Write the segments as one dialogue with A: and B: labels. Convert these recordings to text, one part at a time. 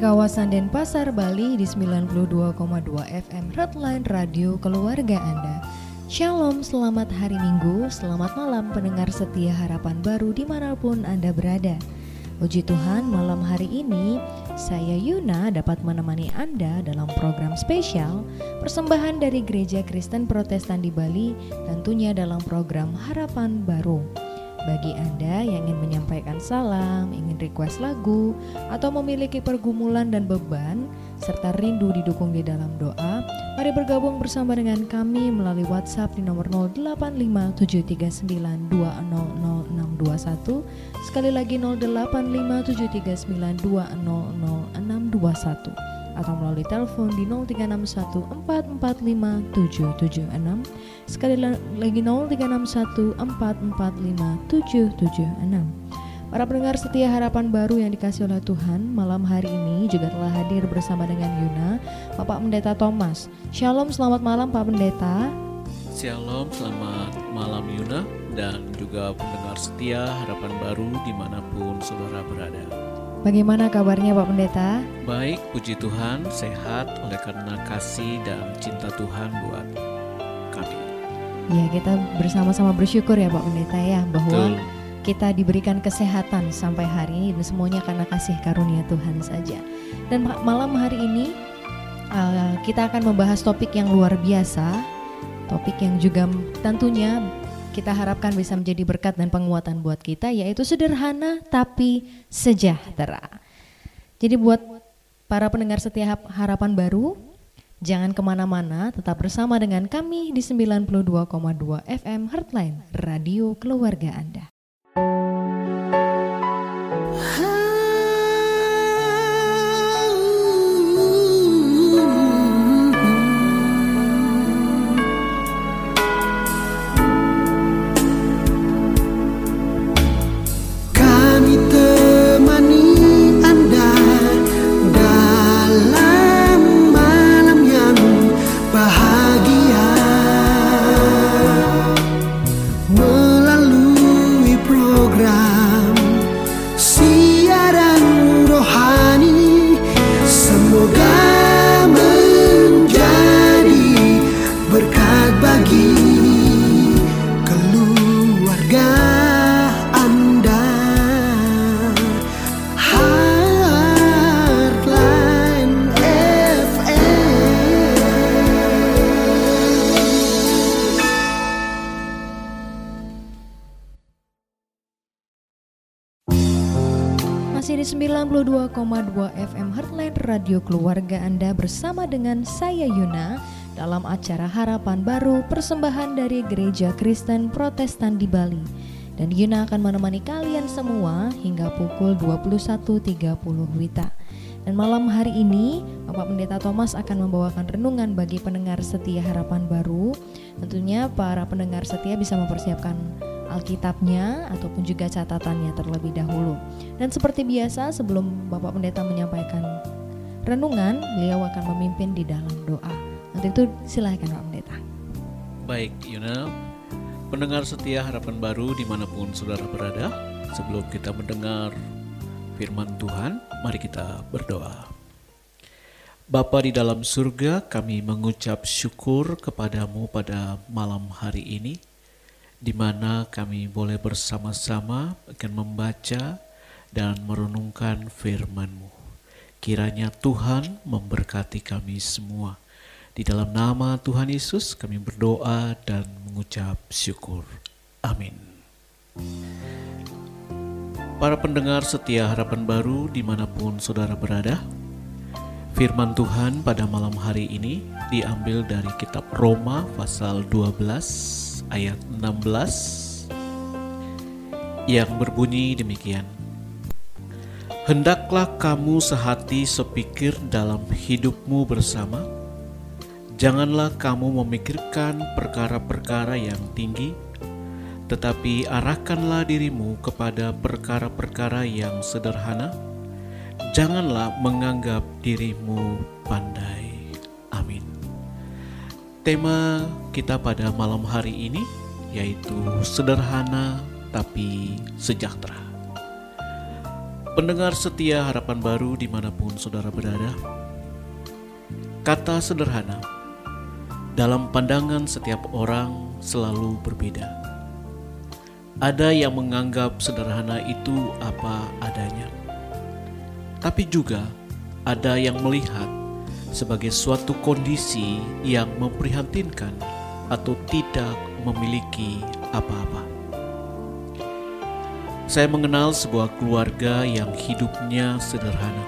A: Kawasan Denpasar, Bali di 92,2 FM Redline Radio Keluarga Anda. Shalom, selamat hari Minggu, selamat malam pendengar setia harapan baru di mana pun Anda berada. Puji Tuhan, malam hari ini saya Yuna dapat menemani Anda dalam program spesial persembahan dari Gereja Kristen Protestan di Bali, tentunya dalam program Harapan Baru. Bagi Anda yang ingin menyampaikan salam, ingin request lagu, atau memiliki pergumulan dan beban, serta rindu didukung di dalam doa, mari bergabung bersama dengan kami melalui WhatsApp di nomor 085739200621. Sekali lagi 085739200621 atau melalui telepon di 0361445776 sekali lagi 0361445776 Para pendengar setia harapan baru yang dikasih oleh Tuhan Malam hari ini juga telah hadir bersama dengan Yuna Bapak Pendeta Thomas. Shalom selamat malam Pak Pendeta.
B: Shalom selamat malam Yuna Dan juga pendengar setia harapan baru di mana pun saudara berada
A: Bagaimana kabarnya Pak Pendeta?
B: Baik, puji Tuhan, sehat oleh karena kasih dan cinta Tuhan buat kami.
A: Ya, kita bersama-sama bersyukur ya Pak Pendeta ya bahwa
B: Betul.
A: kita diberikan kesehatan sampai hari ini dan semuanya karena kasih karunia Tuhan saja. Dan ma- malam hari ini uh, kita akan membahas topik yang luar biasa, topik yang juga tentunya kita harapkan bisa menjadi berkat dan penguatan buat kita yaitu sederhana tapi sejahtera. Jadi buat para pendengar setia Hap- harapan baru, jangan ke mana-mana, tetap bersama dengan kami di 92,2 FM Heartline, Radio Keluarga Anda. Radio Keluarga Anda bersama dengan saya Yuna dalam acara Harapan Baru persembahan dari Gereja Kristen Protestan di Bali. Dan Yuna akan menemani kalian semua hingga pukul 21.30 Wita. Dan malam hari ini Bapak Pendeta Thomas akan membawakan renungan bagi pendengar setia Harapan Baru. Tentunya para pendengar setia bisa mempersiapkan Alkitabnya ataupun juga catatannya terlebih dahulu. Dan seperti biasa sebelum Bapak Pendeta menyampaikan renungan, beliau akan memimpin di dalam doa. Nanti itu silahkan Pak Pendeta.
B: Baik, Yuna, pendengar setia harapan baru di mana pun saudara berada, sebelum kita mendengar firman Tuhan, mari kita berdoa. Bapa di dalam surga, kami mengucap syukur kepadamu pada malam hari ini, di mana kami boleh bersama-sama akan membaca dan merenungkan firman-Mu. Kiranya Tuhan memberkati kami semua. Di dalam nama Tuhan Yesus kami berdoa dan mengucap syukur. Amin. Para pendengar setia harapan baru di mana pun saudara berada, firman Tuhan pada malam hari ini diambil dari kitab Roma pasal 12 ayat 16 yang berbunyi demikian. Hendaklah kamu sehati sepikir dalam hidupmu bersama. Janganlah kamu memikirkan perkara-perkara yang tinggi, tetapi arahkanlah dirimu kepada perkara-perkara yang sederhana. Janganlah menganggap dirimu pandai. Amin. Tema kita pada malam hari ini yaitu sederhana tapi sejahtera. Pendengar setia harapan baru di mana pun saudara berada. Kata sederhana Dalam pandangan setiap orang selalu berbeda. Ada yang menganggap sederhana itu apa adanya. Tapi juga ada yang melihat sebagai suatu kondisi yang memprihatinkan atau tidak memiliki apa-apa. Saya mengenal sebuah keluarga yang hidupnya sederhana.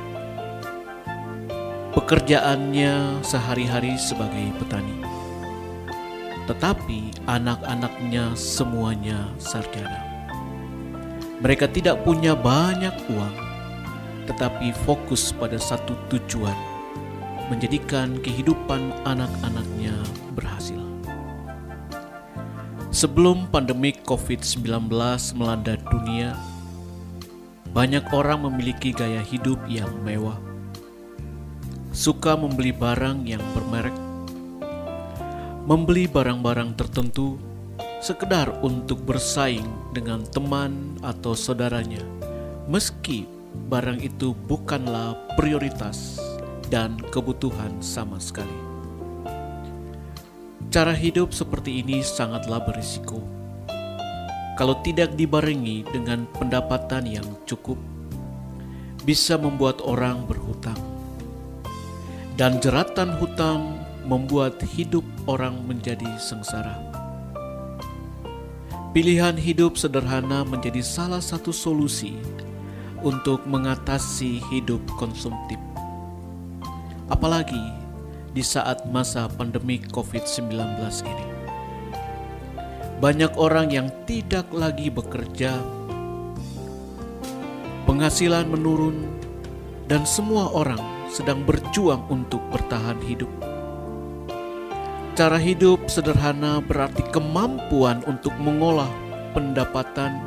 B: Pekerjaannya sehari-hari sebagai petani. Tetapi anak-anaknya semuanya sarjana. Mereka tidak punya banyak uang, tetapi fokus pada satu tujuan, menjadikan kehidupan anak-anaknya berhasil. Sebelum pandemi COVID-19 melanda dunia, banyak orang memiliki gaya hidup yang mewah, suka membeli barang yang bermerek, membeli barang-barang tertentu sekedar untuk bersaing dengan teman atau saudaranya, meski barang itu bukanlah prioritas dan kebutuhan sama sekali. Cara hidup seperti ini sangatlah berisiko. Kalau tidak dibarengi dengan pendapatan yang cukup, bisa membuat orang berhutang. Dan jeratan hutang membuat hidup orang menjadi sengsara. Pilihan hidup sederhana menjadi salah satu solusi untuk mengatasi hidup konsumtif. Apalagi di saat masa pandemi COVID-19 ini. Banyak orang yang tidak lagi bekerja, penghasilan menurun, dan semua orang sedang berjuang untuk bertahan hidup. Cara hidup sederhana berarti kemampuan untuk mengolah pendapatan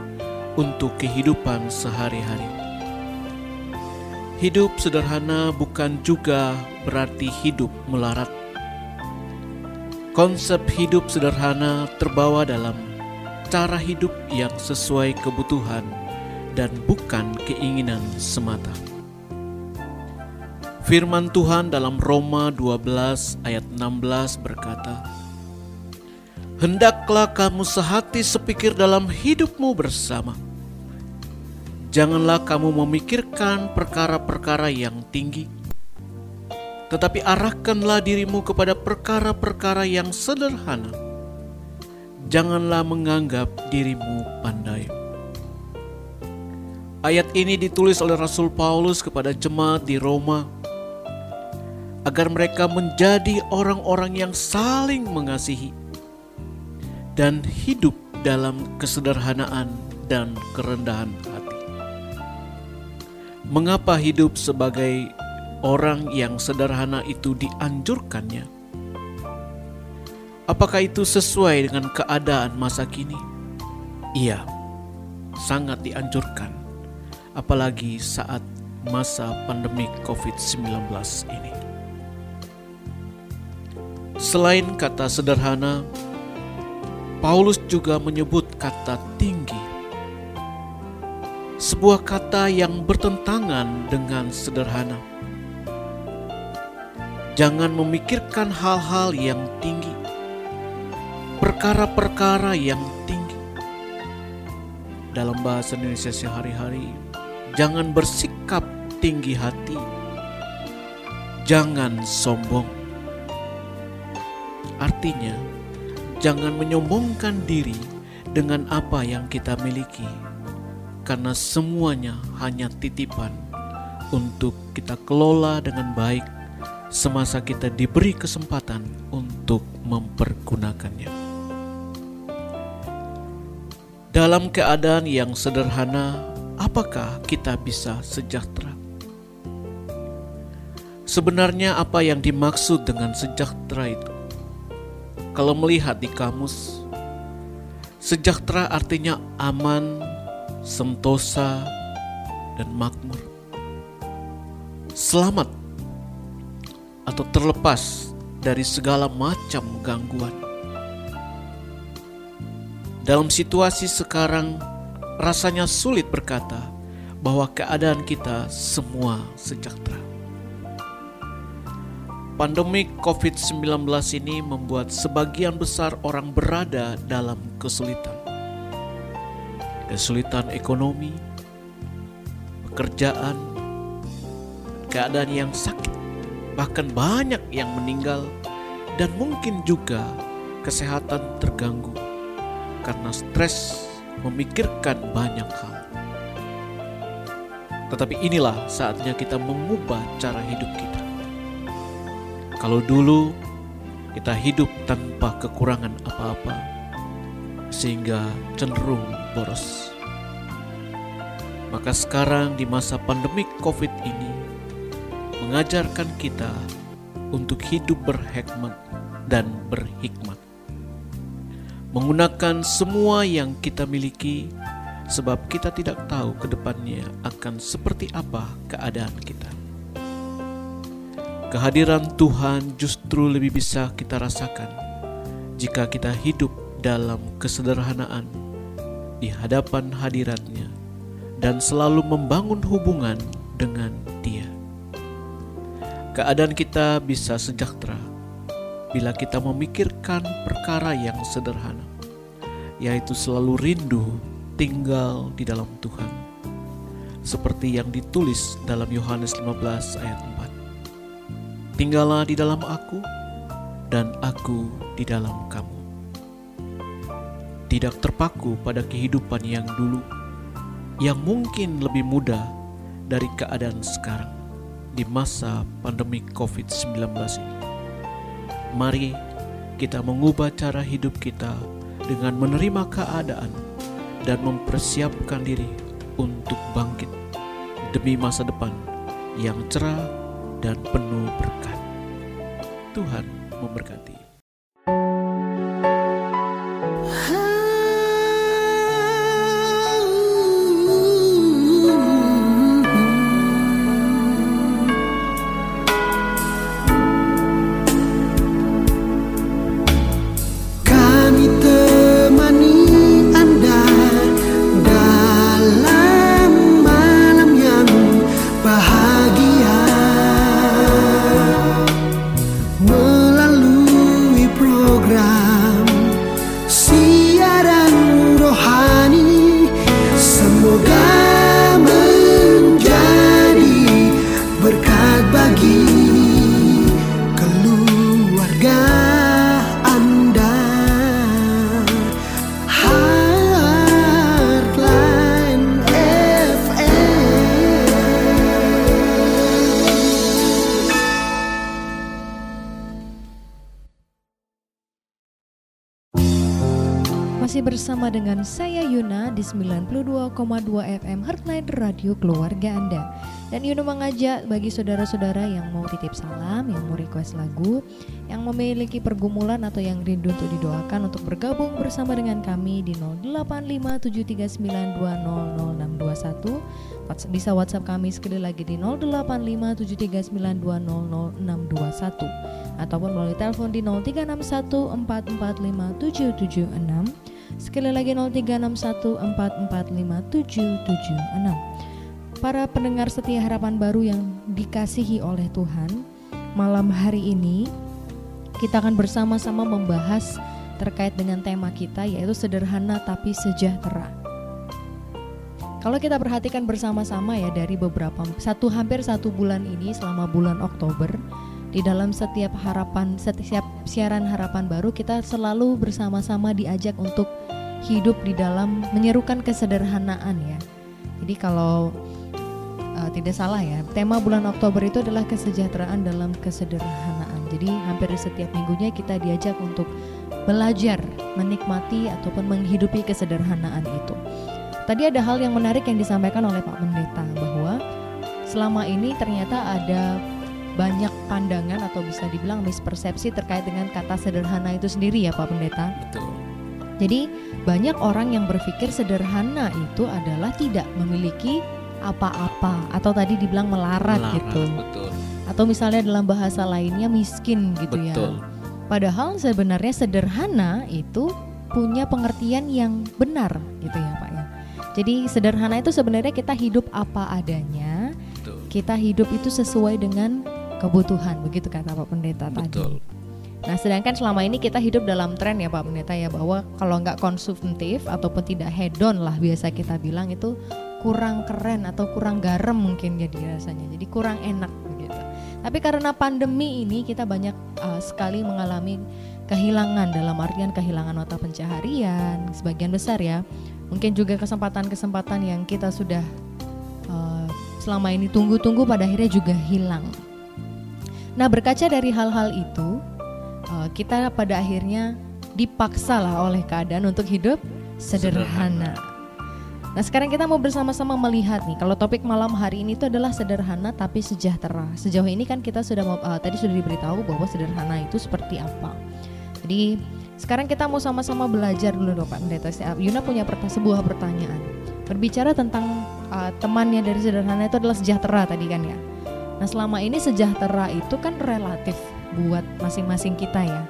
B: untuk kehidupan sehari-hari. Hidup sederhana bukan juga berarti hidup melarat. Konsep hidup sederhana terbawa dalam cara hidup yang sesuai kebutuhan dan bukan keinginan semata. Firman Tuhan dalam Roma 12 ayat 16 berkata, Hendaklah kamu sehati sepikir dalam hidupmu bersama. Janganlah kamu memikirkan perkara-perkara yang tinggi, tetapi arahkanlah dirimu kepada perkara-perkara yang sederhana. Janganlah menganggap dirimu pandai. Ayat ini ditulis oleh Rasul Paulus kepada jemaat di Roma agar mereka menjadi orang-orang yang saling mengasihi dan hidup dalam kesederhanaan dan kerendahan. Mengapa hidup sebagai orang yang sederhana itu dianjurkannya. Apakah itu sesuai dengan keadaan masa kini? Iya, sangat dianjurkan, apalagi saat masa pandemi COVID-19 ini. Selain kata sederhana, Paulus juga menyebut kata tinggi. Sebuah kata yang bertentangan dengan sederhana Jangan memikirkan hal-hal yang tinggi, perkara-perkara yang tinggi. Dalam bahasa Indonesia sehari-hari, jangan bersikap tinggi hati, jangan sombong. Artinya, jangan menyombongkan diri dengan apa yang kita miliki, karena semuanya hanya titipan untuk kita kelola dengan baik semasa kita diberi kesempatan untuk mempergunakannya. Dalam keadaan yang sederhana, apakah kita bisa sejahtera? Sebenarnya, apa yang dimaksud dengan sejahtera itu? Kalau melihat di kamus, sejahtera artinya aman, sentosa, dan makmur. Selamat atau terlepas dari segala macam gangguan. Dalam situasi sekarang, rasanya sulit berkata bahwa keadaan kita semua sejahtera. Pandemi COVID-19 ini membuat sebagian besar orang berada dalam kesulitan. Kesulitan ekonomi, pekerjaan, keadaan yang sakit, bahkan banyak yang meninggal dan mungkin juga kesehatan terganggu karena stres memikirkan banyak hal. Tetapi inilah saatnya kita mengubah cara hidup kita. Kalau dulu kita hidup tanpa kekurangan apa-apa, sehingga cenderung boros. Maka sekarang di masa pandemik COVID ini mengajarkan kita untuk hidup berhikmat dan berhikmat. Menggunakan semua yang kita miliki sebab kita tidak tahu ke depannya akan seperti apa keadaan kita. Kehadiran Tuhan justru lebih bisa kita rasakan jika kita hidup dalam kesederhanaan di hadapan hadiratnya dan selalu membangun hubungan dengan dia. Keadaan kita bisa sejahtera bila kita memikirkan perkara yang sederhana, yaitu selalu rindu tinggal di dalam Tuhan. Seperti yang ditulis dalam Yohanes 15 ayat 4. Tinggallah di dalam aku, dan aku di dalam kamu. Tidak terpaku pada kehidupan yang dulu, yang mungkin lebih mudah dari keadaan sekarang di masa pandemi COVID-19 ini. Mari kita mengubah cara hidup kita dengan menerima keadaan dan mempersiapkan diri untuk bangkit demi masa depan yang cerah dan penuh berkat. Tuhan memberkati.
A: 92,2 FM Heartline Radio Keluarga Anda. Dan Yuna mengajak bagi saudara-saudara yang mau titip salam, yang mau request lagu, yang memiliki pergumulan atau yang rindu untuk didoakan untuk bergabung bersama dengan kami di 085739200621. Whats- Bisa WhatsApp kami sekali lagi di 085739200621 ataupun melalui telepon di 0361445776 Sekali lagi 0361445776 Para pendengar setia harapan baru yang dikasihi oleh Tuhan Malam hari ini kita akan bersama-sama membahas terkait dengan tema kita yaitu sederhana tapi sejahtera. Kalau kita perhatikan bersama-sama ya dari beberapa satu hampir satu bulan ini selama bulan Oktober di dalam setiap harapan setiap siaran harapan baru kita selalu bersama-sama diajak untuk hidup di dalam menyerukan kesederhanaan ya. Jadi kalau uh, tidak salah ya, tema bulan Oktober itu adalah kesejahteraan dalam kesederhanaan. Jadi hampir di setiap minggunya kita diajak untuk belajar menikmati ataupun menghidupi kesederhanaan itu. Tadi ada hal yang menarik yang disampaikan oleh Pak Pendeta bahwa selama ini ternyata ada banyak pandangan atau bisa dibilang mispersepsi terkait dengan kata sederhana itu sendiri ya Pak Pendeta.
B: Betul.
A: Jadi banyak orang yang berpikir sederhana itu adalah tidak memiliki apa-apa atau tadi dibilang melarat,
B: Melarat,
A: gitu.
B: Betul.
A: Atau misalnya dalam bahasa lainnya miskin gitu
B: Betul.
A: ya. Padahal sebenarnya sederhana itu punya pengertian yang benar gitu ya Pak ya. Jadi sederhana itu sebenarnya kita hidup apa adanya,
B: Betul.
A: kita hidup itu sesuai dengan kebutuhan, begitu kata Pak Pendeta
B: Betul.
A: tadi. Nah, sedangkan selama ini kita hidup dalam tren ya Pak Pendeta ya bahwa kalau nggak konsumtif ataupun tidak hedon lah biasa kita bilang itu kurang keren atau kurang garam mungkin jadi rasanya. Jadi kurang enak begitu. Tapi karena pandemi ini kita banyak uh, sekali mengalami kehilangan dalam artian kehilangan mata pencaharian sebagian besar ya. Mungkin juga kesempatan-kesempatan yang kita sudah uh, selama ini tunggu-tunggu pada akhirnya juga hilang. Nah, berkaca dari hal-hal itu, uh, kita pada akhirnya dipaksa lah oleh keadaan untuk hidup sederhana. Nah sekarang kita mau bersama-sama melihat nih kalau topik malam hari ini itu adalah sederhana tapi sejahtera. Sejauh ini kan kita sudah mau, uh, tadi sudah diberitahu bahwa sederhana itu seperti apa. Jadi sekarang kita mau sama-sama belajar dulu dong Pak Pendeta. Yuna punya perta sebuah pertanyaan. Berbicara tentang uh, temannya dari sederhana itu adalah sejahtera tadi kan ya. Nah selama ini sejahtera itu kan relatif buat masing-masing kita ya.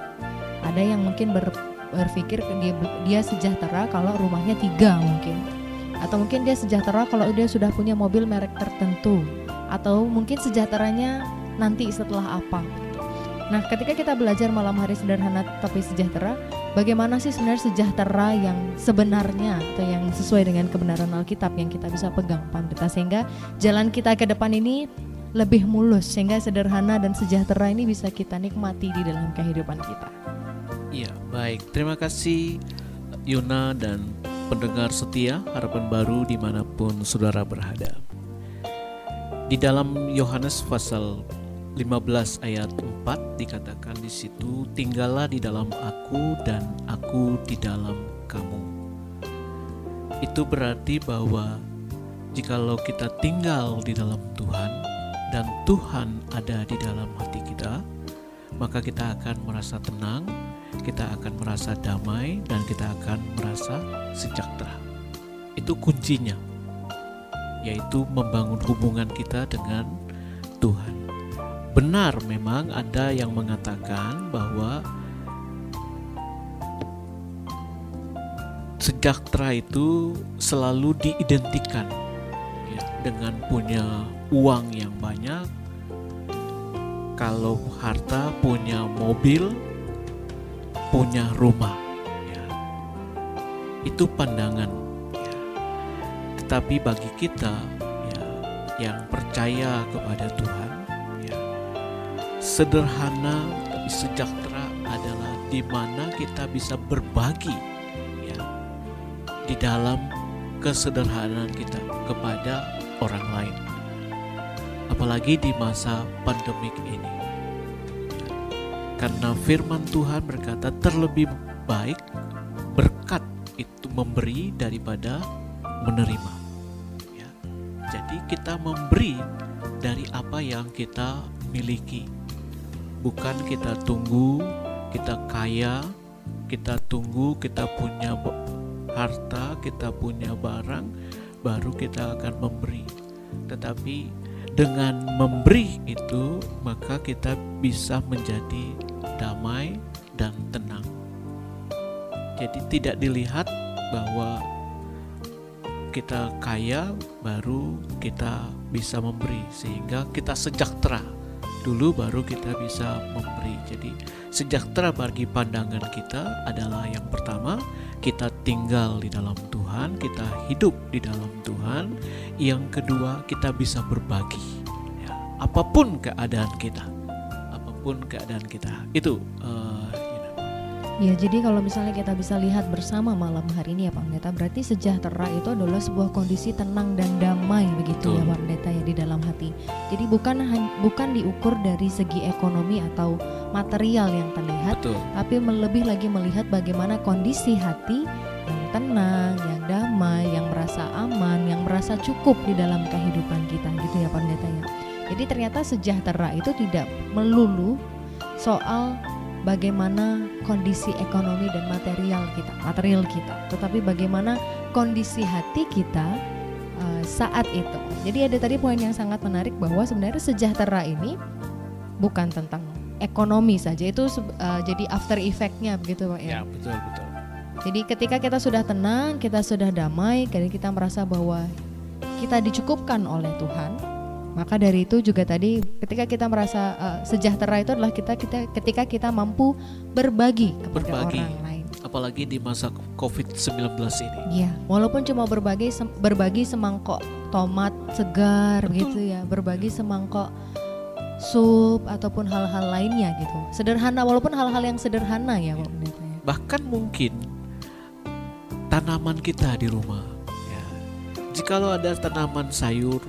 A: Ada yang mungkin ber, berpikir dia dia sejahtera kalau rumahnya tiga mungkin, atau mungkin dia sejahtera kalau dia sudah punya mobil merek tertentu, atau mungkin sejahteranya nanti setelah apa. Nah, ketika kita belajar malam hari sederhana tapi sejahtera, bagaimana sih sebenarnya sejahtera yang sebenarnya atau yang sesuai dengan kebenaran Alkitab yang kita bisa pegang Pandeta sehingga jalan kita ke depan ini lebih mulus sehingga sederhana dan sejahtera ini bisa kita nikmati di dalam kehidupan kita.
B: Iya, baik. Terima kasih Yuna dan pendengar setia harapan baru di mana pun saudara berada. Di dalam Yohanes pasal 15 ayat 4 dikatakan di situ tinggallah di dalam aku dan aku di dalam kamu. Itu berarti bahwa jikalau kita tinggal di dalam Tuhan dan Tuhan ada di dalam hati kita, maka kita akan merasa tenang, kita akan merasa damai, dan kita akan merasa sejahtera. Itu kuncinya, yaitu membangun hubungan kita dengan Tuhan. Benar, memang ada yang mengatakan bahwa sejahtera itu selalu diidentikan dengan punya uang yang banyak, kalau harta punya mobil, punya rumah, ya. itu pandangan. Ya. Tetapi bagi kita ya, yang percaya kepada Tuhan, ya, sederhana tapi sejahtera adalah di mana kita bisa berbagi, ya, di dalam kesederhanaan kita kepada orang lain apalagi di masa pandemik ini. Karena firman Tuhan berkata terlebih baik berkat itu memberi daripada menerima. Ya. Jadi kita memberi dari apa yang kita miliki. Bukan kita tunggu kita kaya, kita tunggu kita punya harta, kita punya barang baru kita akan memberi. Tetapi dengan memberi itu maka kita bisa menjadi damai dan tenang. Jadi tidak dilihat bahwa kita kaya baru kita bisa memberi sehingga kita sejahtera dulu baru kita bisa memberi. Jadi sejahtera bagi pandangan kita adalah yang pertama kita tinggal di dalam Tuhan, kita hidup di dalam Tuhan. Yang kedua, kita bisa berbagi. Ya, apa pun keadaan kita, apa pun keadaan kita, itu. Uh,
A: Ya, jadi kalau misalnya kita bisa lihat bersama malam hari ini ya Pak Pendeta, berarti sejahtera itu adalah sebuah kondisi tenang dan damai begitu ya, Betul. ya Pak Pendeta ya di dalam hati. Jadi bukan bukan diukur dari segi ekonomi atau material yang terlihat, Betul. tapi lebih lagi melihat bagaimana kondisi hati yang tenang, yang damai, yang merasa aman, yang merasa cukup di dalam kehidupan kita gitu ya Pak Pendeta ya. Jadi ternyata sejahtera itu tidak melulu soal bagaimana kondisi ekonomi dan material kita, material kita, tetapi bagaimana kondisi hati kita uh, saat itu. Jadi ada tadi poin yang sangat menarik bahwa sebenarnya sejahtera ini bukan tentang ekonomi saja itu uh, jadi after effectnya begitu pak
B: ya. Ya betul betul.
A: Jadi ketika kita sudah tenang, kita sudah damai, jadi kita merasa bahwa kita dicukupkan oleh Tuhan. Maka dari itu juga tadi ketika kita merasa uh, sejahtera itu adalah kita kita ketika kita mampu berbagi kepada
B: Berbagi.
A: orang lain.
B: Apalagi di masa COVID-19 ini.
A: Iya, walaupun cuma berbagi sem- berbagi semangkok tomat segar
B: Betul.
A: gitu ya, berbagi semangkok sup ataupun hal-hal lainnya gitu. Sederhana walaupun hal-hal yang sederhana ya, Pak ya.
B: Bahkan mungkin tanaman kita di rumah. Ya. Jikalau ada tanaman sayur,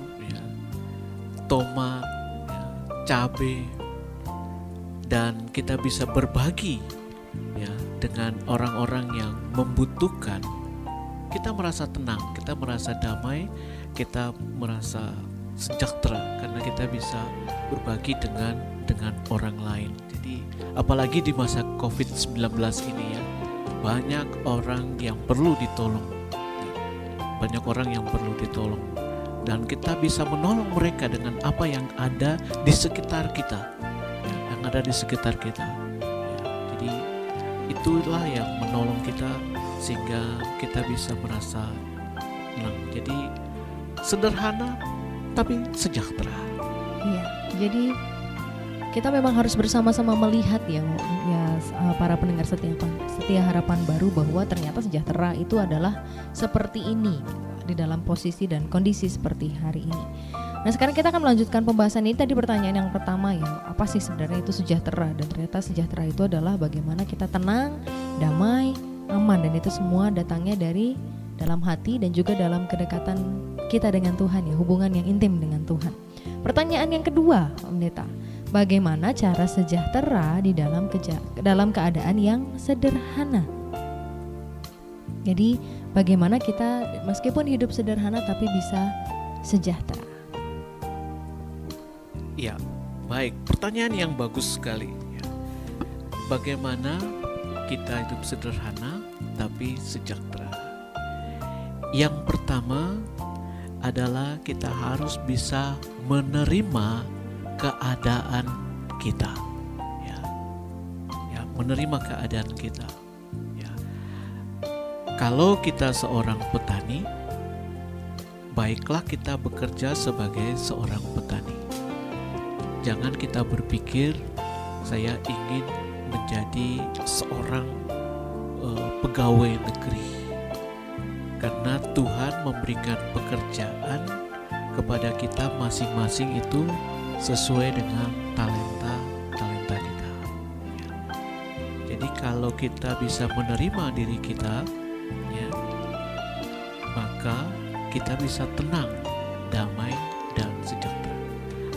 B: tomat, ya, cabai, dan kita bisa berbagi ya dengan orang-orang yang membutuhkan, kita merasa tenang, kita merasa damai, kita merasa sejahtera karena kita bisa berbagi dengan dengan orang lain. Jadi apalagi di masa Covid-19 ini ya, banyak orang yang perlu ditolong. Banyak orang yang perlu ditolong dan kita bisa menolong mereka dengan apa yang ada di sekitar kita. ya, yang ada di sekitar kita. Ya, jadi itulah yang menolong kita sehingga kita bisa merasa tenang. Jadi sederhana tapi sejahtera.
A: Iya, jadi kita memang harus bersama-sama melihat ya, ya uh, para pendengar setia setia harapan baru bahwa ternyata sejahtera itu adalah seperti ini di dalam posisi dan kondisi seperti hari ini. Nah sekarang kita akan melanjutkan pembahasan ini tadi pertanyaan yang pertama ya apa sih sebenarnya itu sejahtera dan ternyata sejahtera itu adalah bagaimana kita tenang, damai, aman dan itu semua datangnya dari dalam hati dan juga dalam kedekatan kita dengan Tuhan ya hubungan yang intim dengan Tuhan. Pertanyaan yang kedua, Om Neta, bagaimana cara sejahtera di dalam keja dalam keadaan yang sederhana? Jadi bagaimana kita meskipun hidup sederhana tapi bisa sejahtera?
B: Ya, baik. Pertanyaan yang bagus sekali. Bagaimana kita hidup sederhana tapi sejahtera? Yang pertama adalah kita harus bisa menerima keadaan kita. Ya, ya menerima keadaan kita. Kalau kita seorang petani, baiklah kita bekerja sebagai seorang petani. Jangan kita berpikir saya ingin menjadi seorang eh, pegawai negeri. Karena Tuhan memberikan pekerjaan kepada kita masing-masing itu sesuai dengan talenta talenta kita. Jadi kalau kita bisa menerima diri kita maka kita bisa tenang damai dan sejahtera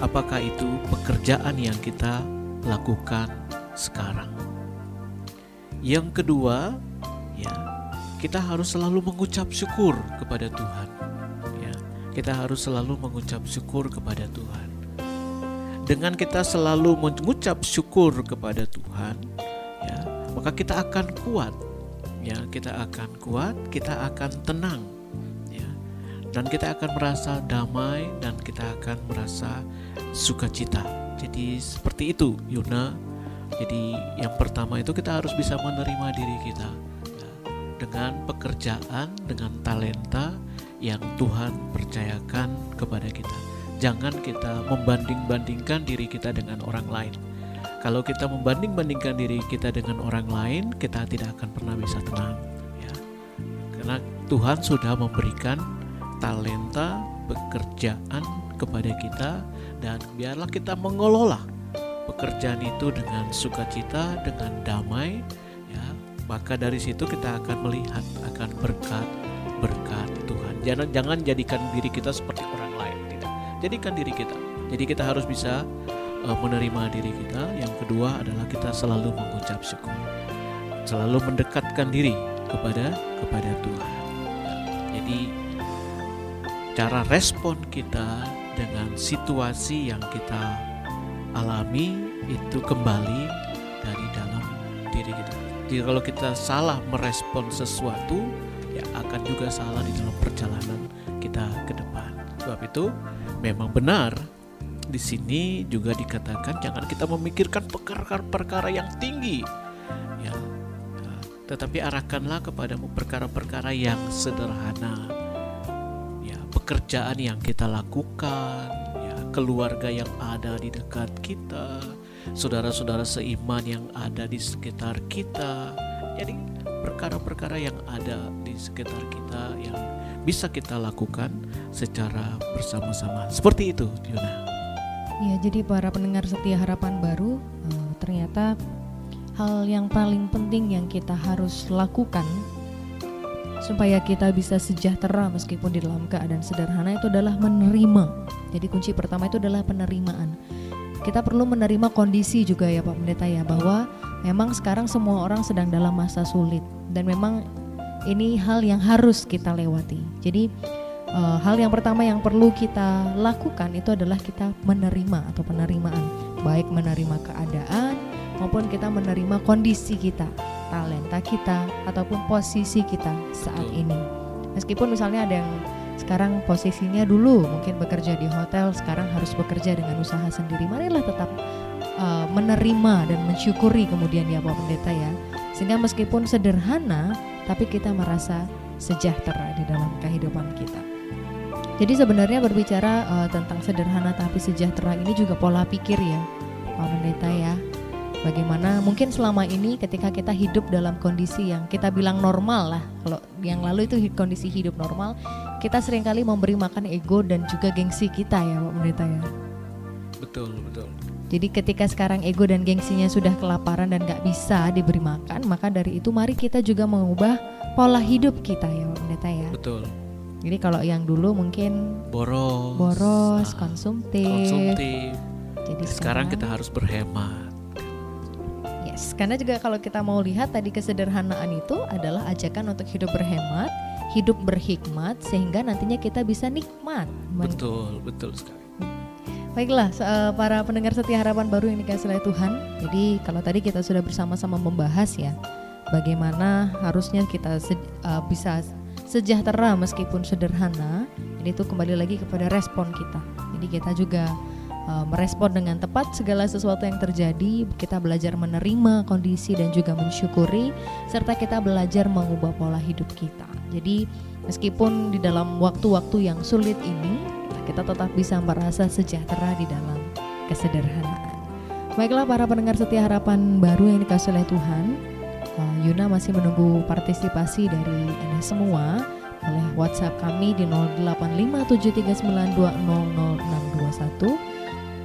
B: apakah itu pekerjaan yang kita lakukan sekarang. Yang kedua, ya, kita harus selalu mengucap syukur kepada Tuhan. Ya, kita harus selalu mengucap syukur kepada Tuhan. Dengan kita selalu mengucap syukur kepada Tuhan, ya, maka kita akan kuat. Ya, kita akan kuat, kita akan tenang. Dan kita akan merasa damai dan kita akan merasa sukacita. Jadi seperti itu Yuna. Jadi yang pertama itu kita harus bisa menerima diri kita ya, dengan pekerjaan, dengan talenta yang Tuhan percayakan kepada kita. Jangan kita membanding-bandingkan diri kita dengan orang lain. Kalau kita membanding-bandingkan diri kita dengan orang lain, kita tidak akan pernah bisa tenang. Ya. Karena Tuhan sudah memberikan talenta, pekerjaan kepada kita dan biarlah kita mengelola pekerjaan itu dengan sukacita, dengan damai, ya. Maka dari situ kita akan melihat akan berkat berkat Tuhan. Jangan jangan jadikan diri kita seperti orang lain, tidak. Jadikan diri kita. Jadi kita harus bisa uh, menerima diri kita. Yang kedua adalah kita selalu mengucap syukur. Selalu mendekatkan diri kepada kepada Tuhan. Jadi cara respon kita dengan situasi yang kita alami itu kembali dari dalam diri kita. Jadi kalau kita salah merespon sesuatu, ya akan juga salah di dalam perjalanan kita ke depan. Sebab itu memang benar di sini juga dikatakan jangan kita memikirkan perkara-perkara yang tinggi. Ya, ya, tetapi arahkanlah kepadamu perkara-perkara yang sederhana. Pekerjaan yang kita lakukan, ya, keluarga yang ada di dekat kita, saudara-saudara seiman yang ada di sekitar kita. Jadi, perkara-perkara yang ada di sekitar kita yang bisa kita lakukan secara bersama-sama. Seperti itu, Yuna.
A: Ya, jadi para pendengar setia harapan baru, uh, ternyata hal yang paling penting yang kita harus lakukan supaya kita bisa sejahtera meskipun di dalam keadaan sederhana itu adalah menerima. Jadi kunci pertama itu adalah penerimaan. Kita perlu menerima kondisi juga ya Pak Pendeta ya bahwa memang sekarang semua orang sedang dalam masa sulit dan memang ini hal yang harus kita lewati. Jadi uh, hal yang pertama yang perlu kita lakukan itu adalah kita menerima atau penerimaan, baik menerima keadaan, maupun kita menerima kondisi kita, talenta kita ataupun posisi kita saat ini. Meskipun misalnya ada yang sekarang posisinya dulu mungkin bekerja di hotel, sekarang harus bekerja dengan usaha sendiri. Marilah tetap uh, menerima dan mensyukuri kemudian ya Pak Pendeta ya. Sehingga meskipun sederhana, tapi kita merasa sejahtera di dalam kehidupan kita. Jadi sebenarnya berbicara uh, tentang sederhana tapi sejahtera ini juga pola pikir ya, Pak Pendeta ya bagaimana mungkin selama ini ketika kita hidup dalam kondisi yang kita bilang normal lah kalau yang lalu itu kondisi hidup normal kita sering kali memberi makan ego dan juga gengsi kita ya Pak Pendeta ya?
B: Betul betul.
A: Jadi ketika sekarang ego dan gengsinya sudah kelaparan dan gak bisa diberi makan maka dari itu mari kita juga mengubah pola hidup kita ya Pak Pendeta ya?
B: Betul.
A: Jadi kalau yang dulu mungkin
B: boros.
A: boros
B: nah,
A: konsumtif.
B: konsumtif.
A: Jadi
B: sekarang kita harus berhemat
A: Yes, karena juga kalau kita mau lihat tadi kesederhanaan itu adalah ajakan untuk hidup berhemat, hidup berhikmat sehingga nantinya kita bisa nikmat.
B: Betul, betul sekali.
A: Baiklah, eh, para pendengar setia harapan baru yang dikasih oleh Tuhan. Jadi kalau tadi kita sudah bersama-sama membahas ya, bagaimana harusnya kita se uh, bisa sejahtera meskipun sederhana. Ini tuh kembali lagi kepada respon kita. Jadi kita juga uh, merespon dengan tepat segala sesuatu yang terjadi, kita belajar menerima kondisi dan juga mensyukuri serta kita belajar mengubah pola hidup kita. Jadi meskipun di dalam waktu-waktu yang sulit ini kita tetap bisa merasa sejahtera di dalam kesederhanaan. Baiklah para pendengar setia harapan baru yang dikasih oleh Tuhan, uh, Yuna masih menunggu partisipasi dari Anda semua oleh WhatsApp kami di 085739200621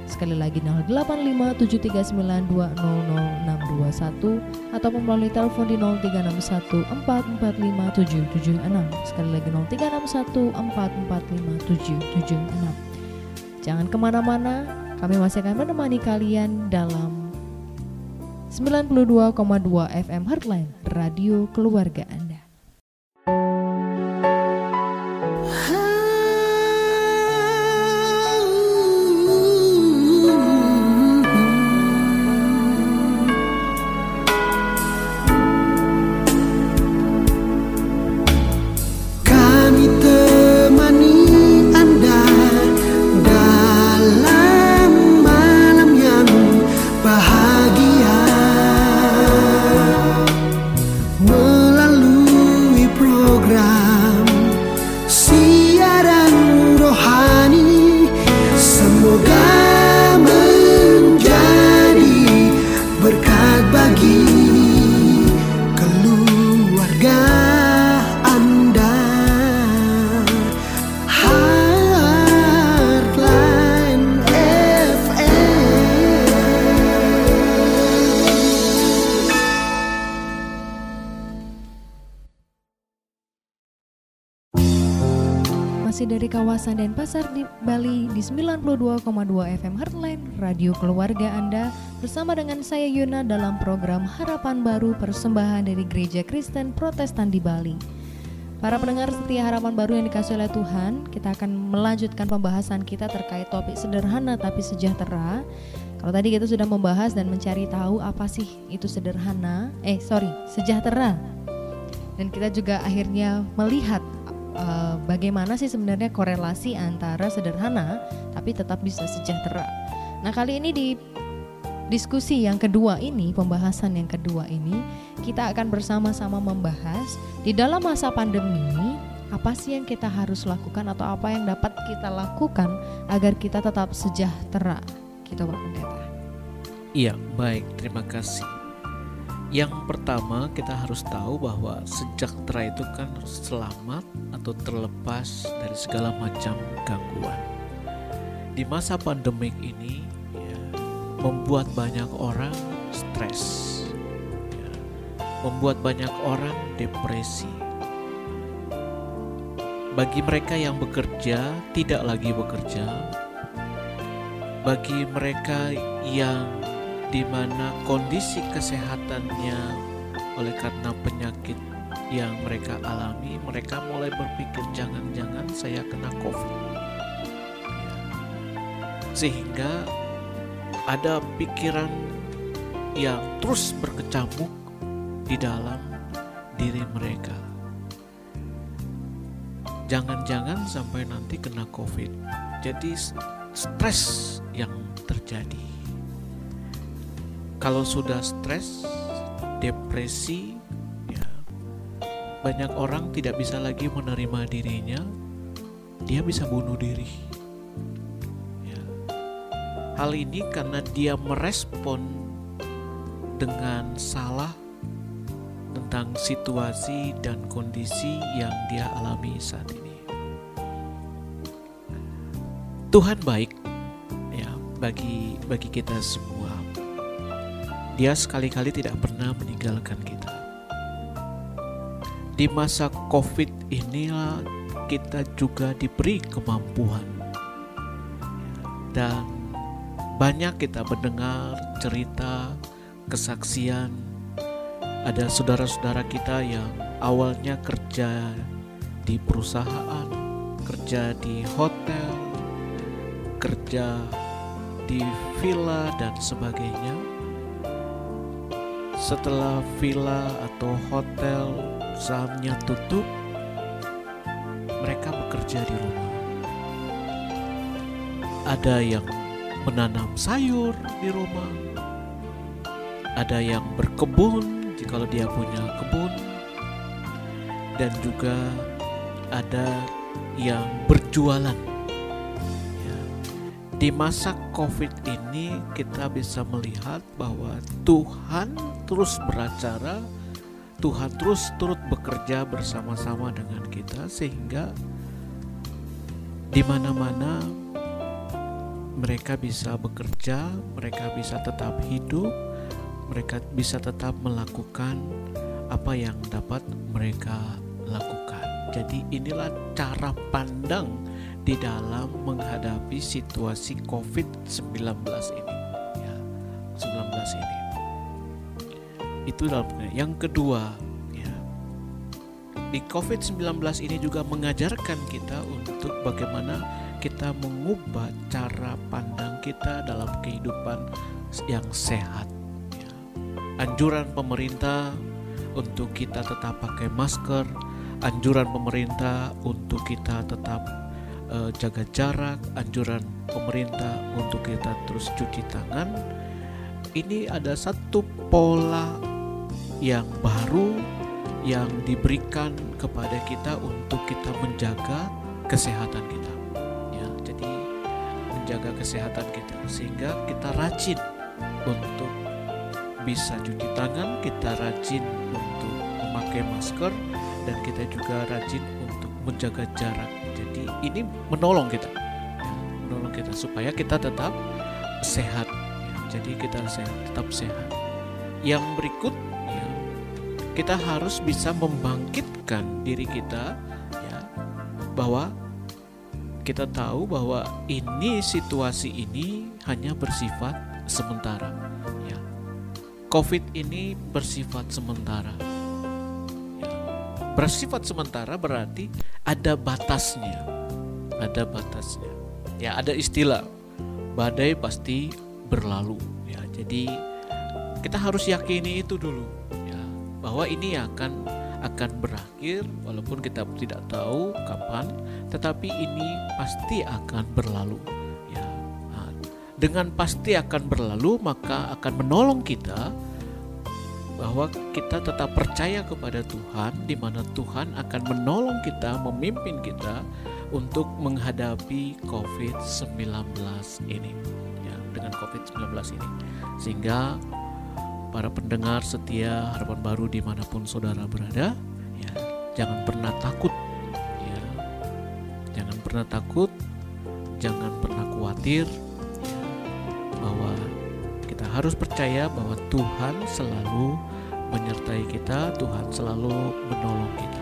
A: Sekali lagi 085739200621 ataupun melalui telepon di 0361445776. Sekali lagi 0361445776. Jangan ke mana-mana, kami masih akan menemani kalian dalam 92,2 FM Heartline Radio Keluarga Anda. Kawasan Denpasar di Bali di 92,2 FM Heartline Radio Keluarga Anda bersama dengan saya Yuna dalam program Harapan Baru persembahan dari Gereja Kristen Protestan di Bali. Para pendengar setia harapan baru yang dikasih oleh Tuhan, kita akan melanjutkan pembahasan kita terkait topik sederhana tapi sejahtera. Kalau tadi kita sudah membahas dan mencari tahu apa sih itu sederhana, eh sorry, sejahtera. Dan kita juga akhirnya melihat uh, bagaimana sih sebenarnya korelasi antara sederhana tapi tetap bisa sejahtera. Nah kali ini di diskusi yang kedua ini, pembahasan yang kedua ini, kita akan bersama-sama membahas di dalam masa pandemi apa sih yang kita harus lakukan atau apa yang dapat kita lakukan agar kita tetap sejahtera, gitu Pak Pendeta.
B: Iya, baik, terima kasih. Yang pertama kita harus tahu bahwa sejahtera itu kan selamat atau terlepas dari segala macam gangguan. Di masa pandemik ini ya, membuat banyak orang stres, ya, membuat banyak orang depresi. Bagi mereka yang bekerja tidak lagi bekerja, bagi mereka yang di mana kondisi kesehatannya oleh karena penyakit yang mereka alami, mereka mulai berpikir jangan-jangan saya kena COVID. Sehingga ada pikiran yang terus berkecamuk di dalam diri mereka. Jangan-jangan sampai nanti kena COVID. Jadi stres yang terjadi kalau sudah stres, depresi, ya banyak orang tidak bisa lagi menerima dirinya, dia bisa bunuh diri. Ya. Hal ini karena dia merespon dengan salah tentang situasi dan kondisi yang dia alami saat ini. Tuhan baik ya bagi bagi kita semua. Dia sekali-kali tidak pernah meninggalkan kita. Di masa COVID inilah kita juga diberi kemampuan. Dan banyak kita mendengar cerita, kesaksian, ada saudara-saudara kita yang awalnya kerja di perusahaan, kerja di hotel, kerja di villa dan sebagainya setelah villa atau hotel sahamnya tutup, mereka bekerja di rumah. Ada yang menanam sayur di rumah, ada yang berkebun jika dia punya kebun, dan juga ada yang berjualan di masa COVID ini kita bisa melihat bahwa Tuhan terus beracara, Tuhan terus turut bekerja bersama-sama dengan kita sehingga di mana-mana mereka bisa bekerja, mereka bisa tetap hidup, mereka bisa tetap melakukan apa yang dapat mereka lakukan. Jadi inilah cara pandang di dalam menghadapi situasi COVID-19 ini. Ya, 19 ini. Itu dalam yang kedua, ya. Di COVID-19 ini juga mengajarkan kita untuk bagaimana kita mengubah cara pandang kita dalam kehidupan yang sehat. Ya. Anjuran pemerintah untuk kita tetap pakai masker, anjuran pemerintah untuk kita tetap uh, jaga jarak, anjuran pemerintah untuk kita terus cuci tangan. Ini ada satu pola yang baru yang diberikan kepada kita untuk kita menjaga kesehatan kita. Ya, jadi menjaga kesehatan kita sehingga kita rajin untuk bisa cuci tangan, kita rajin untuk memakai masker dan kita juga rajin untuk menjaga jarak ini menolong kita, ya, menolong kita supaya kita tetap sehat. Ya. Jadi kita sehat, tetap sehat. Yang berikut, ya, kita harus bisa membangkitkan diri kita, ya, bahwa kita tahu bahwa ini situasi ini hanya bersifat sementara. Ya. COVID ini bersifat sementara bersifat sementara berarti ada batasnya. Ada batasnya. Ya, ada istilah badai pasti berlalu ya. Jadi kita harus yakini itu dulu ya bahwa ini akan akan berakhir walaupun kita tidak tahu kapan tetapi ini pasti akan berlalu ya nah, dengan pasti akan berlalu maka akan menolong kita bahwa kita tetap percaya kepada Tuhan di mana Tuhan akan menolong kita, memimpin kita untuk menghadapi COVID-19 ini ya dengan COVID-19 ini sehingga para pendengar setia harapan baru di mana pun saudara berada ya jangan pernah takut ya jangan pernah takut jangan pernah khawatir bahwa kita harus percaya bahwa Tuhan selalu menyertai kita, Tuhan selalu menolong kita.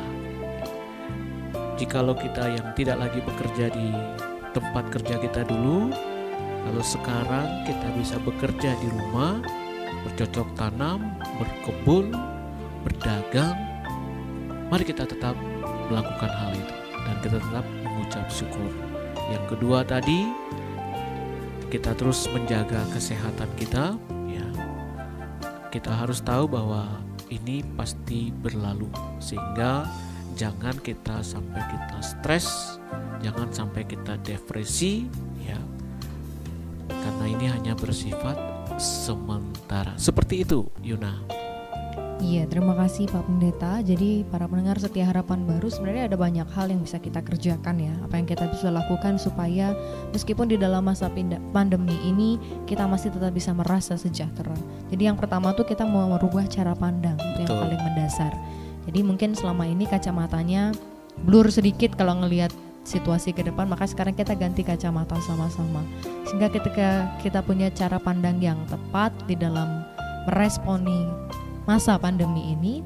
B: Jikalau kita yang tidak lagi bekerja di tempat kerja kita dulu, lalu sekarang kita bisa bekerja di rumah, bercocok tanam, berkebun, berdagang, mari kita tetap melakukan hal itu dan kita tetap mengucap syukur. Yang kedua tadi, kita terus menjaga kesehatan kita ya kita harus tahu bahwa ini pasti berlalu sehingga jangan kita sampai kita stres jangan sampai kita depresi ya karena ini hanya bersifat sementara seperti itu Yuna
A: Iya, terima kasih Pak Pendeta. Jadi para pendengar setia harapan baru sebenarnya ada banyak hal yang bisa kita kerjakan ya. Apa yang kita bisa lakukan supaya meskipun di dalam masa pandemi ini kita masih tetap bisa merasa sejahtera. Jadi yang pertama tuh kita mau merubah cara pandang itu yang paling mendasar. Jadi mungkin selama ini kacamatanya blur sedikit kalau ngelihat situasi ke depan maka sekarang kita ganti kacamata sama-sama sehingga ketika kita punya cara pandang yang tepat di dalam meresponi masa pandemi ini,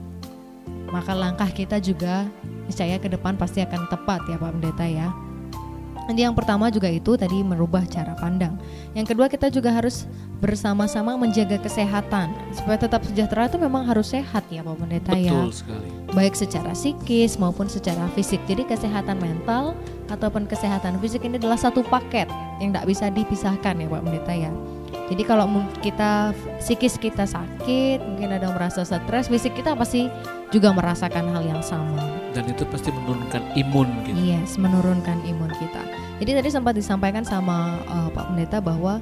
A: maka langkah kita juga niscaya ke depan pasti akan tepat ya Pak Pendeta ya. Jadi yang pertama juga itu tadi merubah cara pandang. Yang kedua kita juga harus bersama-sama menjaga kesehatan supaya tetap sejahtera itu memang harus sehat ya Pak Pendeta
B: Betul
A: ya.
B: Betul sekali.
A: Baik secara psikis maupun secara fisik. Jadi kesehatan mental ataupun kesehatan fisik ini adalah satu paket yang tidak bisa dipisahkan ya Pak Pendeta ya. Jadi kalau kita psikis kita sakit, mungkin ada merasa stres, fisik kita pasti juga merasakan hal yang sama.
B: Dan itu pasti menurunkan imun gitu.
A: Yes, menurunkan imun kita. Jadi tadi sempat disampaikan sama uh, Pak Pendeta bahwa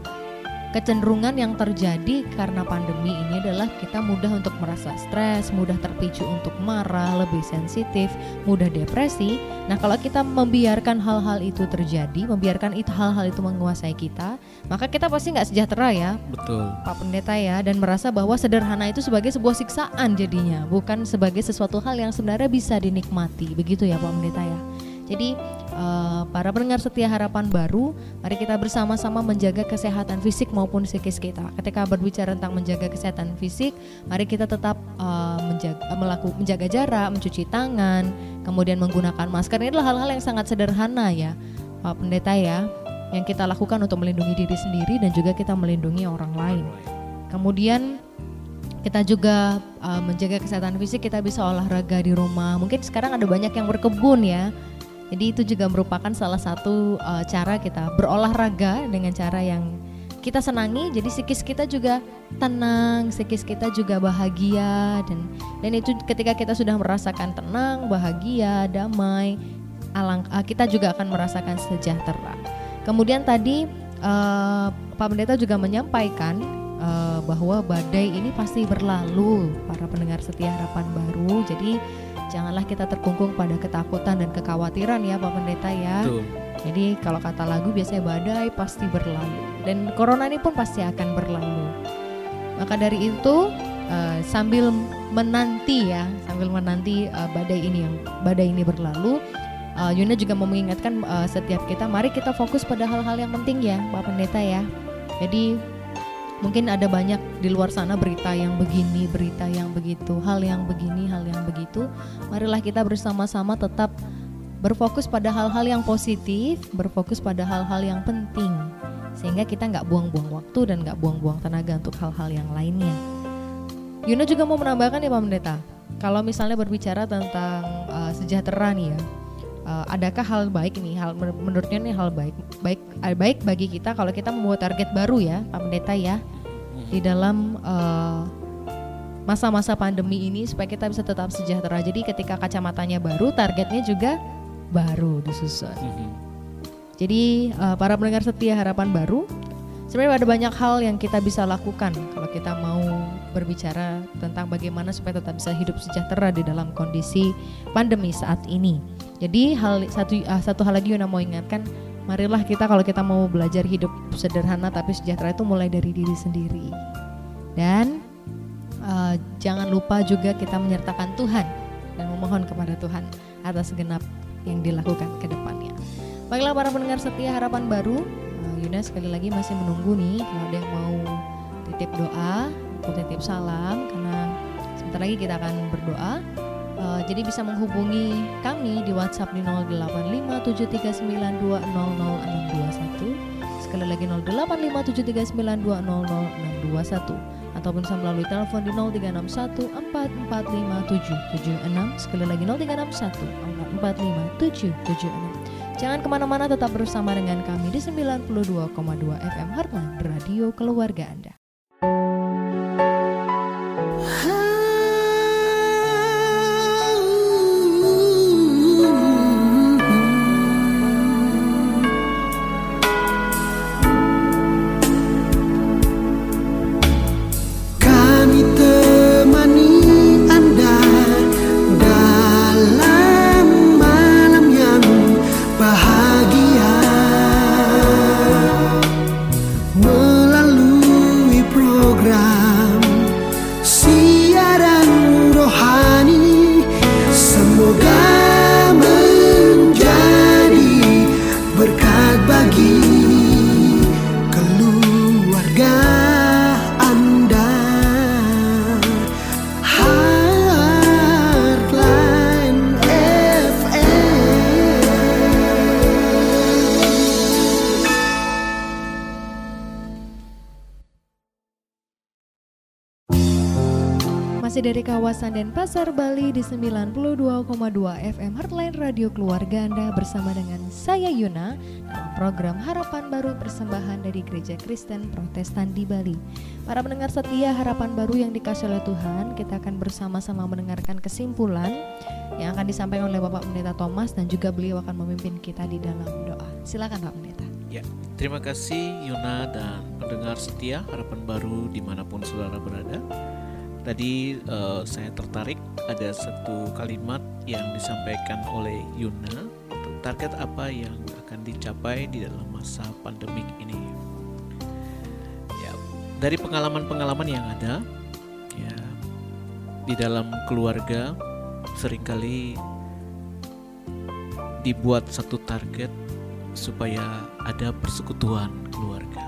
A: kecenderungan yang terjadi karena pandemi ini adalah kita mudah untuk merasa stres, mudah terpicu untuk marah, lebih sensitif, mudah depresi. Nah, kalau kita membiarkan hal-hal itu terjadi, membiarkan itu hal-hal itu menguasai kita, maka kita pasti nggak sejahtera ya.
B: Betul.
A: Pak Pendeta ya, dan merasa bahwa sederhana itu sebagai sebuah siksaan jadinya, bukan sebagai sesuatu hal yang sebenarnya bisa dinikmati. Begitu ya Pak Pendeta ya. Jadi uh, para pendengar setia harapan baru, mari kita bersama-sama menjaga kesehatan fisik maupun psikis kita. Ketika berbicara tentang menjaga kesehatan fisik, mari kita tetap uh, menjaga melakukan menjaga jarak, mencuci tangan, kemudian menggunakan masker. Ini adalah hal-hal yang sangat sederhana ya, Pak Pendeta ya, yang kita lakukan untuk melindungi diri sendiri dan juga kita melindungi orang lain. Kemudian kita juga uh, menjaga kesehatan fisik kita bisa olahraga di rumah mungkin sekarang ada banyak yang berkebun ya jadi itu juga merupakan salah satu uh, cara kita berolahraga dengan cara yang kita senangi. Jadi psikis kita juga tenang, psikis kita juga bahagia dan dan itu ketika kita sudah merasakan tenang, bahagia, damai, alang uh, kita juga akan merasakan sejahtera. Kemudian tadi uh, Pak Pendeta juga menyampaikan uh, bahwa badai ini pasti berlalu para pendengar setia harapan baru. Jadi janganlah kita terkungkung pada ketakutan dan kekhawatiran ya Pak Pendeta ya. Betul. Jadi kalau kata lagu biasanya badai pasti berlalu dan corona ini pun pasti akan berlalu. Maka dari itu uh, sambil menanti ya, sambil menanti uh, badai ini yang badai ini berlalu, uh, Yuna juga mau mengingatkan uh, setiap kita mari kita fokus pada hal-hal yang penting ya Pak Pendeta ya. Jadi mungkin ada banyak di luar sana berita yang begini, berita yang begitu, hal yang begini, hal yang begitu. Marilah kita bersama-sama tetap berfokus pada hal-hal yang positif, berfokus pada hal-hal yang penting, sehingga kita nggak buang-buang waktu dan nggak buang-buang tenaga untuk hal-hal yang lainnya. Yuna juga mau menambahkan ya Pak Pendeta, kalau misalnya berbicara tentang uh, sejahtera nih ya, uh, adakah hal baik ini hal menurutnya ini hal baik baik uh, baik bagi kita kalau kita membuat target baru ya Pak Pendeta ya di dalam uh, masa-masa pandemi ini supaya kita bisa tetap sejahtera. Jadi ketika kacamatanya baru, targetnya juga baru disusun. Mm-hmm. Jadi uh, para pendengar setia harapan baru, Sebenarnya ada banyak hal yang kita bisa lakukan kalau kita mau berbicara tentang bagaimana supaya tetap bisa hidup sejahtera di dalam kondisi pandemi saat ini. Jadi hal satu uh, satu hal lagi yang mau ingatkan, marilah kita kalau kita mau belajar hidup sederhana tapi sejahtera itu mulai dari diri sendiri. Dan uh, jangan lupa juga kita menyertakan Tuhan dan memohon kepada Tuhan atas segenap yang dilakukan ke depannya. Baiklah para pendengar setia harapan baru, Yuna sekali lagi masih menunggu nih kalau ada yang mau titip doa, mau titip salam karena sebentar lagi kita akan berdoa. Uh, jadi bisa menghubungi kami di WhatsApp di 085739200621 sekali lagi 085739200621 ataupun bisa melalui telepon di 0361445776 sekali lagi 0361445776 Jangan ke mana-mana tetap bersama dengan kami di 92,2 FM Heartland Radio Keluarga Anda. Kawasan Denpasar, Bali di 92,2 FM Heartline Radio Keluarga Anda bersama dengan saya Yuna dalam program Harapan Baru persembahan dari Gereja Kristen Protestan di Bali. Para pendengar setia Harapan Baru yang dikasih oleh Tuhan, kita akan bersama-sama mendengarkan kesimpulan yang akan disampaikan oleh Bapak Pendeta Thomas dan juga beliau akan memimpin kita di dalam doa. Silakan Pak Pendeta.
B: Ya, terima kasih Yuna dan pendengar setia Harapan Baru di mana pun saudara berada. Tadi uh, saya tertarik ada satu kalimat yang disampaikan oleh Yuna target apa yang akan dicapai di dalam masa pandemik ini. Ya, dari pengalaman-pengalaman yang ada, ya di dalam keluarga sering kali dibuat satu target supaya ada persekutuan keluarga.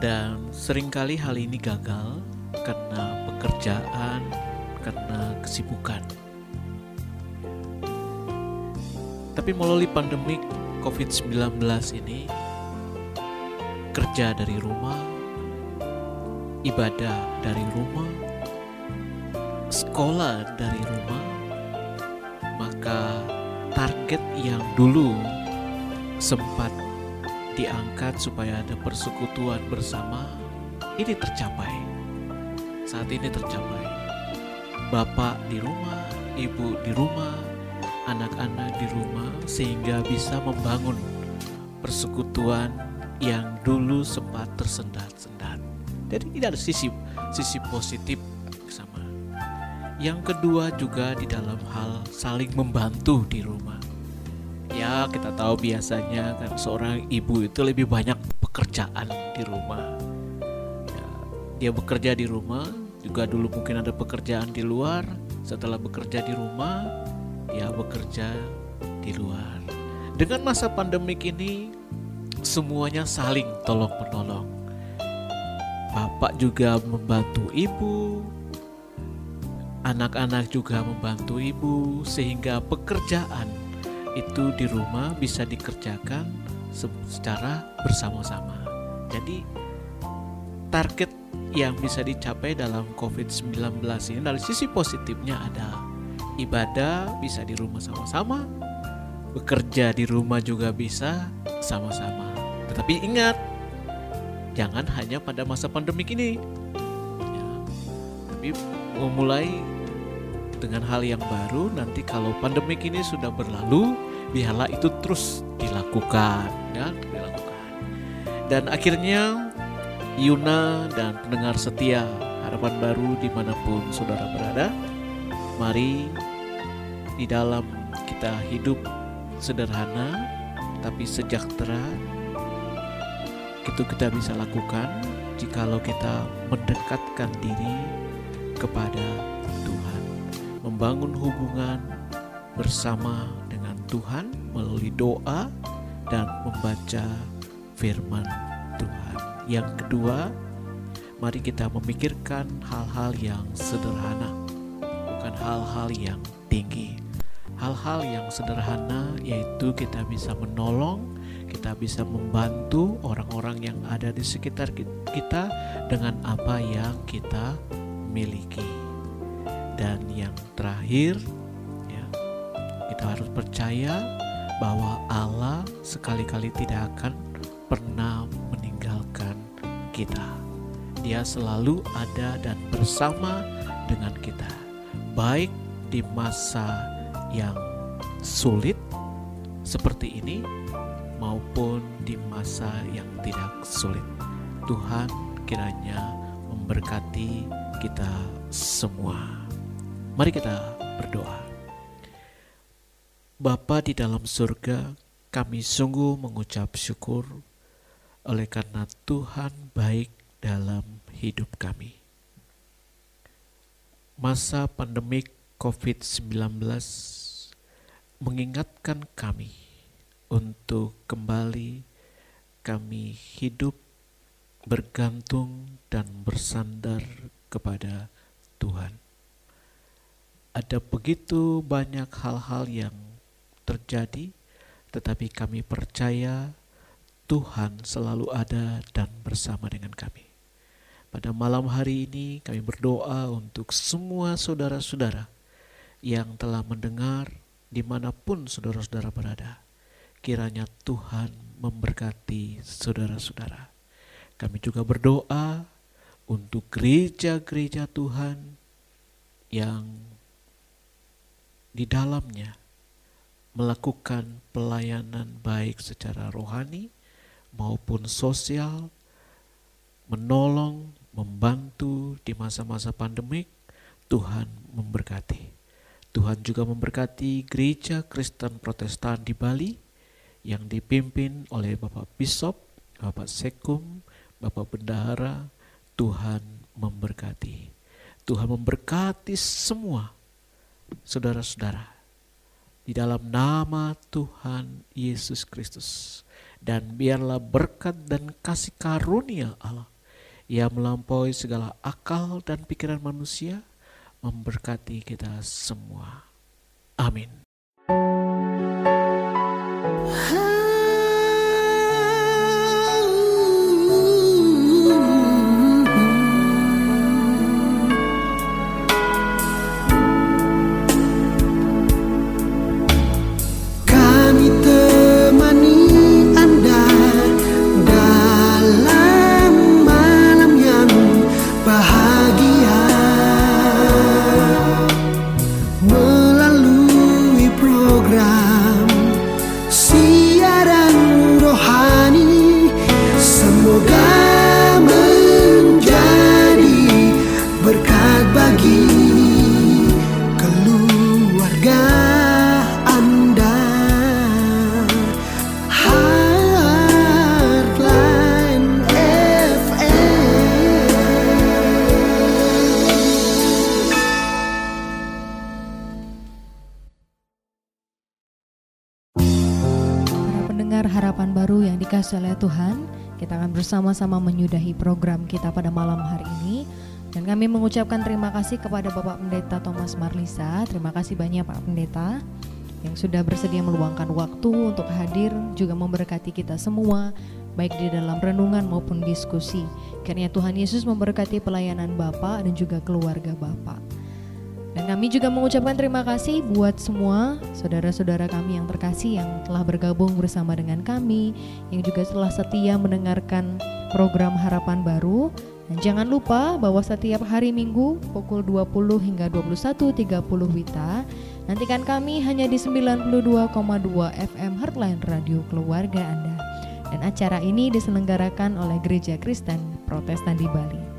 B: Dan sering kali hal ini gagal karena pekerjaan, karena kesibukan. Tapi melalui pandemi COVID-19 ini, kerja dari rumah, ibadah dari rumah, sekolah dari rumah, maka target yang dulu sempat diangkat supaya ada persekutuan bersama ini tercapai saat ini tercapai. Bapak di rumah, ibu di rumah, anak-anak di rumah, sehingga bisa membangun persekutuan yang dulu sempat tersendat-sendat. Jadi tidak ada sisi sisi positif sama. Yang kedua juga di dalam hal saling membantu di rumah. Ya kita tahu biasanya kan seorang ibu itu lebih banyak pekerjaan di rumah dia bekerja di rumah, juga dulu mungkin ada pekerjaan di luar. Setelah bekerja di rumah, dia bekerja di luar. Dengan masa pandemik ini, semuanya saling tolong menolong. Bapak juga membantu ibu, anak-anak juga membantu ibu, sehingga pekerjaan itu di rumah bisa dikerjakan secara bersama-sama. Jadi, target yang bisa dicapai dalam COVID-19 ini dari sisi positifnya ada ibadah bisa di rumah sama-sama, bekerja di rumah juga bisa sama-sama. Tetapi ingat, jangan hanya pada masa pandemik ini. Ya, tapi memulai dengan hal yang baru nanti kalau pandemik ini sudah berlalu, biarlah itu terus dilakukan, ya, dilakukan. Dan akhirnya Yuna dan pendengar setia harapan baru di mana pun saudara berada. Mari di dalam kita hidup sederhana tapi sejahtera itu kita bisa lakukan jikalau kita mendekatkan diri kepada membangun hubungan bersama dengan Tuhan melalui doa dan membaca firman Tuhan. Yang kedua, mari kita memikirkan hal-hal yang sederhana, bukan hal-hal yang tinggi. Hal-hal yang sederhana yaitu kita bisa menolong, kita bisa membantu orang-orang yang ada di sekitar kita dengan apa yang kita miliki. Dan yang terakhir, ya, kita harus percaya bahwa Allah sekali-kali tidak akan pernah meninggalkan kita. Dia selalu ada dan bersama dengan kita, baik di masa yang sulit seperti ini maupun di masa yang tidak sulit. Tuhan kiranya memberkati kita semua. Mari kita berdoa. Bapa di dalam surga, kami sungguh mengucap syukur oleh karena Tuhan baik dalam hidup kami. Masa pandemik COVID-19 mengingatkan kami untuk kembali kami hidup bergantung dan bersandar kepada Tuhan. Ada begitu banyak hal-hal yang terjadi, tetapi kami percaya Tuhan selalu ada dan bersama dengan kami. Pada malam hari ini, kami berdoa untuk semua saudara-saudara yang telah mendengar di mana pun saudara-saudara berada. Kiranya Tuhan memberkati saudara-saudara. Kami juga berdoa untuk gereja-gereja Tuhan yang di dalamnya melakukan pelayanan baik secara rohani maupun sosial, menolong, membantu di masa-masa pandemik, Tuhan memberkati. Tuhan juga memberkati gereja Kristen Protestan di Bali yang dipimpin oleh Bapak Bishop, Bapak Sekum, Bapak Bendahara. Tuhan memberkati. Tuhan memberkati semua saudara-saudara di dalam nama Tuhan Yesus Kristus. Dan biarlah berkat dan kasih karunia Allah yang melampaui segala akal dan pikiran manusia memberkati kita semua. Amin.
A: Bersama-sama menyudahi program kita pada malam hari ini. Dan kami mengucapkan terima kasih kepada Bapak Pendeta Thomas Marlisa. Terima kasih banyak Pak Pendeta yang sudah bersedia meluangkan waktu untuk hadir juga memberkati kita semua baik di dalam renungan maupun diskusi. Karena Tuhan Yesus memberkati pelayanan Bapak dan juga keluarga Bapak. Dan kami juga mengucapkan terima kasih buat semua saudara-saudara kami yang terkasih yang telah bergabung bersama dengan kami, yang juga telah setia mendengarkan program Harapan Baru. Dan jangan lupa bahwa setiap hari Minggu pukul 20 hingga 21.30 Wita, nantikan kami hanya di 92,2 FM Heartline Radio Keluarga Anda. dan acara ini diselenggarakan oleh Gereja Kristen Protestan di Bali.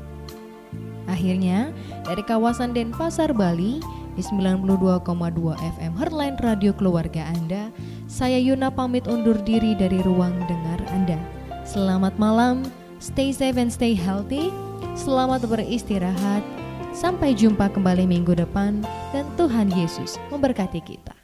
A: Akhirnya, dari kawasan Denpasar, Bali, di 92,2 FM Heartline Radio Keluarga Anda, saya Yuna pamit undur diri dari ruang dengar Anda. Selamat malam, stay safe and stay healthy, selamat beristirahat, sampai jumpa kembali minggu depan, dan Tuhan Yesus memberkati kita.